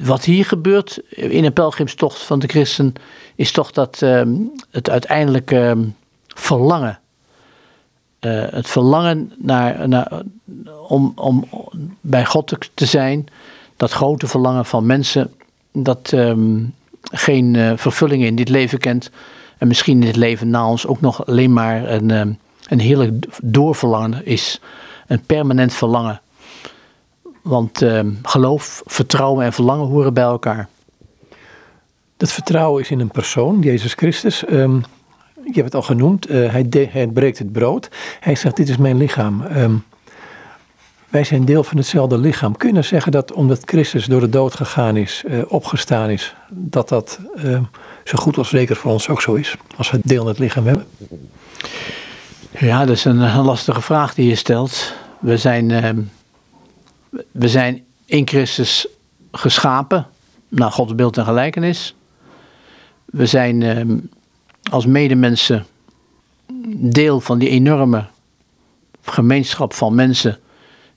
Wat hier gebeurt in een pelgrimstocht van de christen, is toch dat het uiteindelijk verlangen uh, het verlangen naar, naar, om, om bij God te, zijn, dat grote verlangen van mensen dat um, geen uh, vervulling in dit leven kent. En misschien in dit leven na ons ook nog alleen maar een, een heerlijk doorverlangen is. Een permanent verlangen. Want um, geloof, vertrouwen en verlangen horen bij elkaar. Dat vertrouwen is in een persoon, Jezus Christus. Um, je hebt het al genoemd, uh, hij, de, hij, breekt het brood. Hij zegt, dit is mijn lichaam. Um, wij zijn deel van hetzelfde lichaam. Kun je nou zeggen dat omdat Christus door de dood gegaan is, uh, opgestaan is, dat dat zo goed als zeker voor ons ook zo is? Als we deel in het lichaam hebben? Ja, dat is een, een lastige vraag die je stelt. We zijn, ehm, we zijn in Christus geschapen, naar Gods beeld en gelijkenis. We zijn ehm, als medemensen deel van die enorme gemeenschap van mensen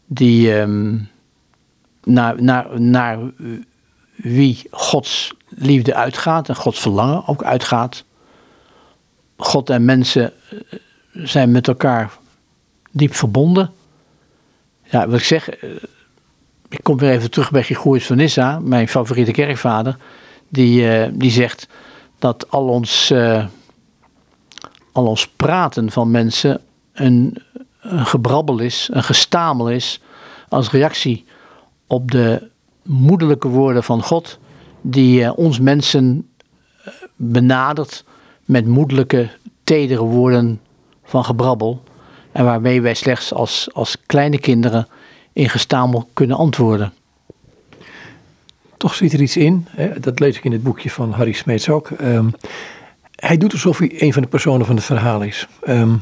die um, naar, naar, naar wie Gods liefde uitgaat en Gods verlangen ook uitgaat. God en mensen eh, zijn met elkaar diep verbonden. Ja, wat ik zeg, eh, ik kom weer even terug bij Gregorius van Nyssa, mijn favoriete kerkvader. Die, eh, die zegt dat al ons, eh, al ons praten van mensen een, een gebrabbel is, een gestamel is. Als reactie op de moederlijke woorden van God. Die eh, ons mensen benadert met moedelijke, tedere woorden van gebrabbel. En waarmee wij slechts als, als kleine kinderen in gestamel kunnen antwoorden. Toch zit er iets in, hè, dat lees ik in het boekje van Harry Smeets ook. Ehm, hij doet alsof hij een van de personen van het verhaal is. Ehm,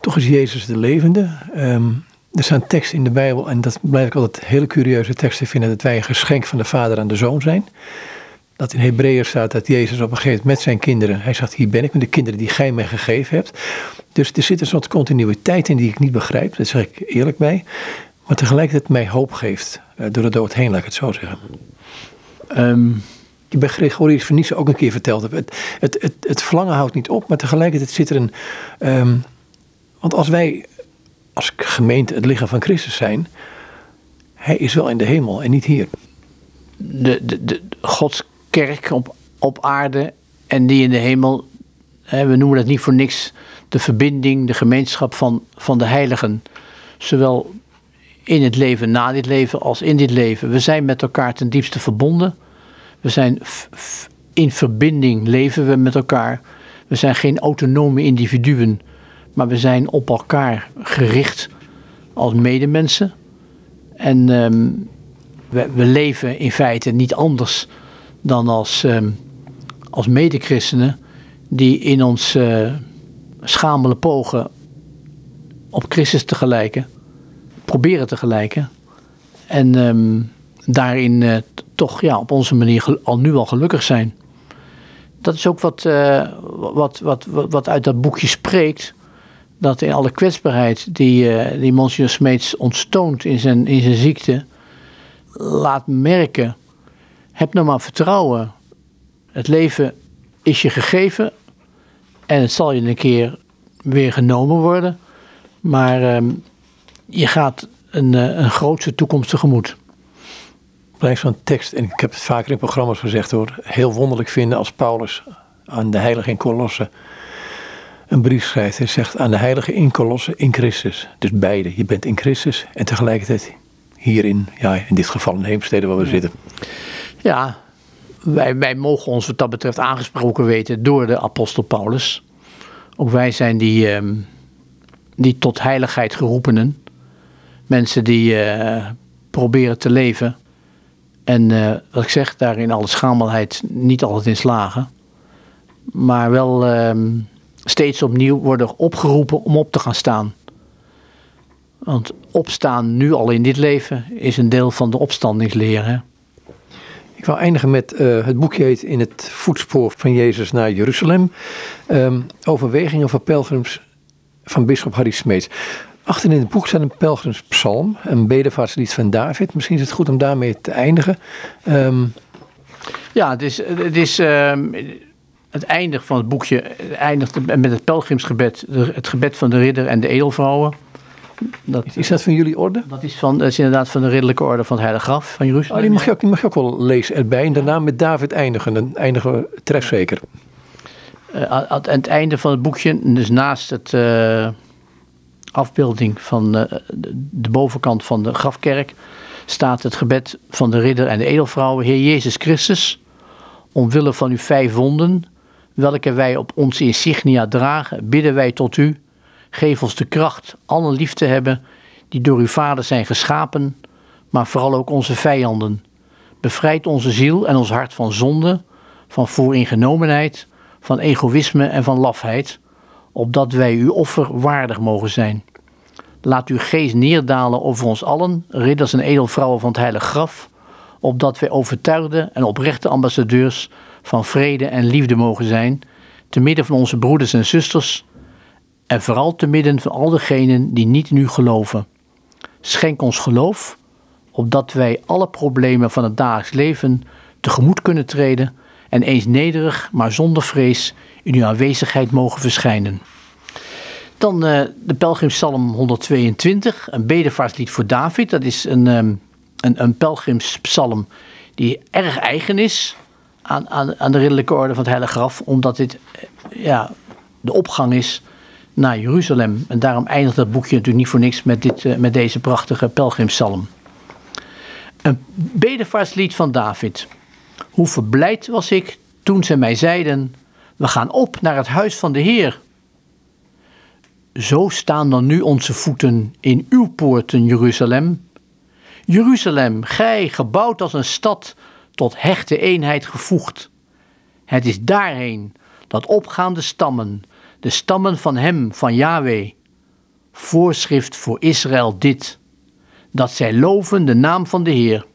toch is Jezus de levende. Ehm, er staan teksten in de Bijbel, en dat blijf ik altijd hele curieuze teksten vinden, dat wij een geschenk van de Vader aan de Zoon zijn. Dat in Hebreeën staat dat Jezus op een gegeven moment met zijn kinderen, hij zegt, hier ben ik met de kinderen die gij mij gegeven hebt. Dus er zit een soort continuïteit in die ik niet begrijp, dat zeg ik eerlijk bij. Maar tegelijkertijd mij hoop geeft uh, door de dood heen, laat ik het zo zeggen. Um, die bij Gregorius van Nice ook een keer verteld heb. Het, het, het, het verlangen houdt niet op, maar tegelijkertijd zit er een. Um, want als wij als gemeente het lichaam van Christus zijn, hij is wel in de hemel en niet hier. De, de, de Gods kerk op, op aarde en die in de hemel, hè, we noemen dat niet voor niks de verbinding, de gemeenschap van, van de heiligen. Zowel in het leven na dit leven als in dit leven. We zijn met elkaar ten diepste verbonden. We zijn in verbinding leven we met elkaar. We zijn geen autonome individuen, maar we zijn op elkaar gericht als medemensen. En um, we, we, leven in feite niet anders dan als, um, als medechristenen die in ons uh, schamele pogen op Christus te gelijken proberen te gelijken. En um, daarin uh, toch ja, op onze manier al nu al gelukkig zijn. Dat is ook wat, uh, wat, wat, wat, uit dat boekje spreekt. Dat in alle kwetsbaarheid die, uh, die Monsieur Smeets ontstoont in zijn, in zijn ziekte, laat merken: heb nou maar vertrouwen. Het leven is je gegeven en het zal je een keer weer genomen worden. Maar um, je gaat een, eh, een grootste toekomst tegemoet. Blijf zo'n tekst, en ik heb het vaker in programma's gezegd hoor, heel wonderlijk vinden als Paulus aan de heilige in Colosse een brief schrijft. Hij zegt aan de heilige in Colosse in Christus. Dus beide, je bent in Christus en tegelijkertijd hierin, ja, in dit geval in Heemstede waar we zitten. Ja, wij, wij mogen ons wat dat betreft aangesproken weten door de apostel Paulus. Ook wij zijn die, um, die tot heiligheid geroepenen mensen die uh, proberen te leven. En uh, wat ik zeg, daar in alle schamelheid niet altijd in slagen. Maar wel uh, steeds opnieuw worden opgeroepen om op te gaan staan. Want opstaan nu al in dit leven is een deel van de opstandingsleer. Hè? Ik wil eindigen met uh, het boekje heet In het voetspoor van Jezus naar Jeruzalem. Um, overwegingen van pelgrims van bischop Harry Smeets. Achter in het boek staat een pelgrimspsalm, een bedevaartslied van David. Misschien is het goed om daarmee te eindigen. Um... Ja, het is, het, is um, het einde van het boekje eindigt met het pelgrimsgebed, het gebed van de ridder en de edelvrouwen. Dat, is dat van jullie orde? Dat is, van, dat is inderdaad van de ridderlijke orde van het Heilige Graf van Jeruzalem. Oh, die, mag je ook, die mag je ook wel lezen erbij. En daarna met David eindigen. Dan eindigen we trefzeker. Uh, aan het einde van het boekje, dus naast het... Uh, afbeelding van de, eh, de bovenkant van de grafkerk staat het gebed van de ridder en de edelvrouwen. Heer Jezus Christus, omwille van uw vijf wonden, welke wij op onze insignia dragen, bidden wij tot u. Geef ons de kracht allen lief te hebben die door uw Vader zijn geschapen, maar vooral ook onze vijanden. Bevrijd onze ziel en ons hart van zonde, van vooringenomenheid, van egoïsme en van lafheid opdat wij uw offer waardig mogen zijn. Laat uw geest neerdalen over ons allen, ridders en edelvrouwen van het heilige graf, opdat wij overtuigde en oprechte ambassadeurs van vrede en liefde mogen zijn, te midden van onze broeders en zusters en vooral te midden van al degenen die niet in u geloven. Schenk ons geloof, opdat wij alle problemen van het dagelijks leven tegemoet kunnen treden en eens nederig, maar zonder vrees in uw aanwezigheid mogen verschijnen. Dan uh, de Pelgrimspsalm 122, een bedevaartslied voor David. Dat is een, um, een, een die erg eigen is aan, aan, aan de ridderlijke orde van het Heilige Graf, omdat dit eh, ja, de opgang is naar Jeruzalem. En daarom eindigt dat boekje natuurlijk niet voor niks met, dit, eh, met deze prachtige pelgrimspsalm. Een bedevaartslied van David. Hoe verblijd was ik toen ze mij zeiden: We gaan op naar het huis van de Heer. Zo staan dan nu onze voeten in uw poorten, Jeruzalem. Jeruzalem, gij gebouwd als een stad, tot hechte eenheid gevoegd. Het is daarheen dat opgaande stammen, de stammen van hem, van Yahweh, voorschrift voor Israël dit, dat zij loven de naam van de Heer.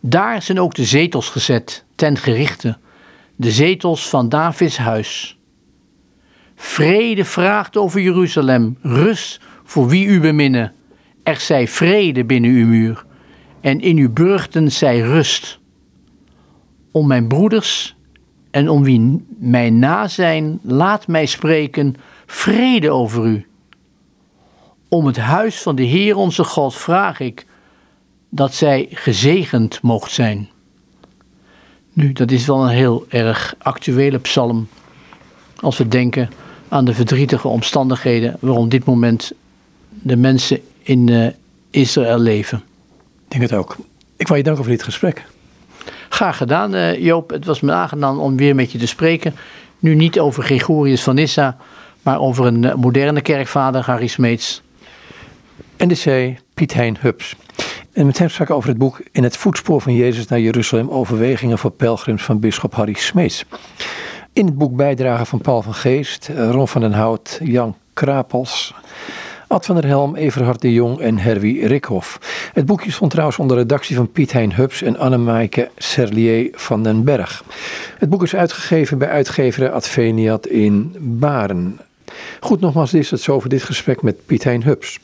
Daar zijn ook de zetels gezet, ten gerichte, de zetels van Davids huis. Vrede vraagt over Jeruzalem, rust voor wie u beminnen. Er zij vrede binnen uw muur, en in uw burchten zij rust. Om mijn broeders en om wie mij na zijn, laat mij spreken vrede over u. Om het huis van de Heer onze God vraag ik dat zij gezegend mocht zijn. Nu, dat is wel een heel erg actuele psalm als we denken aan de verdrietige omstandigheden waarom dit moment de mensen in uh, Israël leven. Ik denk het ook. Ik wil je danken voor dit gesprek. Graag gedaan, uh, Joop. Het was me aangenaam om weer met je te spreken. Nu niet over Gregorius van Nyssa, maar over een uh, moderne kerkvader, Harry Smeets. En de zei Piet Hein Hubs. En met hem sprak over het boek In het voetspoor van Jezus naar Jeruzalem, overwegingen voor pelgrims van bisschop Harry Smeets. In het boek bijdragen van Paul van Geest, Ron van den Hout, Jan Krapels, Ad van der Helm, Everhard de Jong en Herwie Rikhoff. Het boekje stond trouwens onder redactie van Piet Hein Hubs en Annemaike Serlier van den Berg. Het boek is uitgegeven bij uitgever Adveniat in Baren. Goed, nogmaals, is het zo voor dit gesprek met Piet Hein Hubs.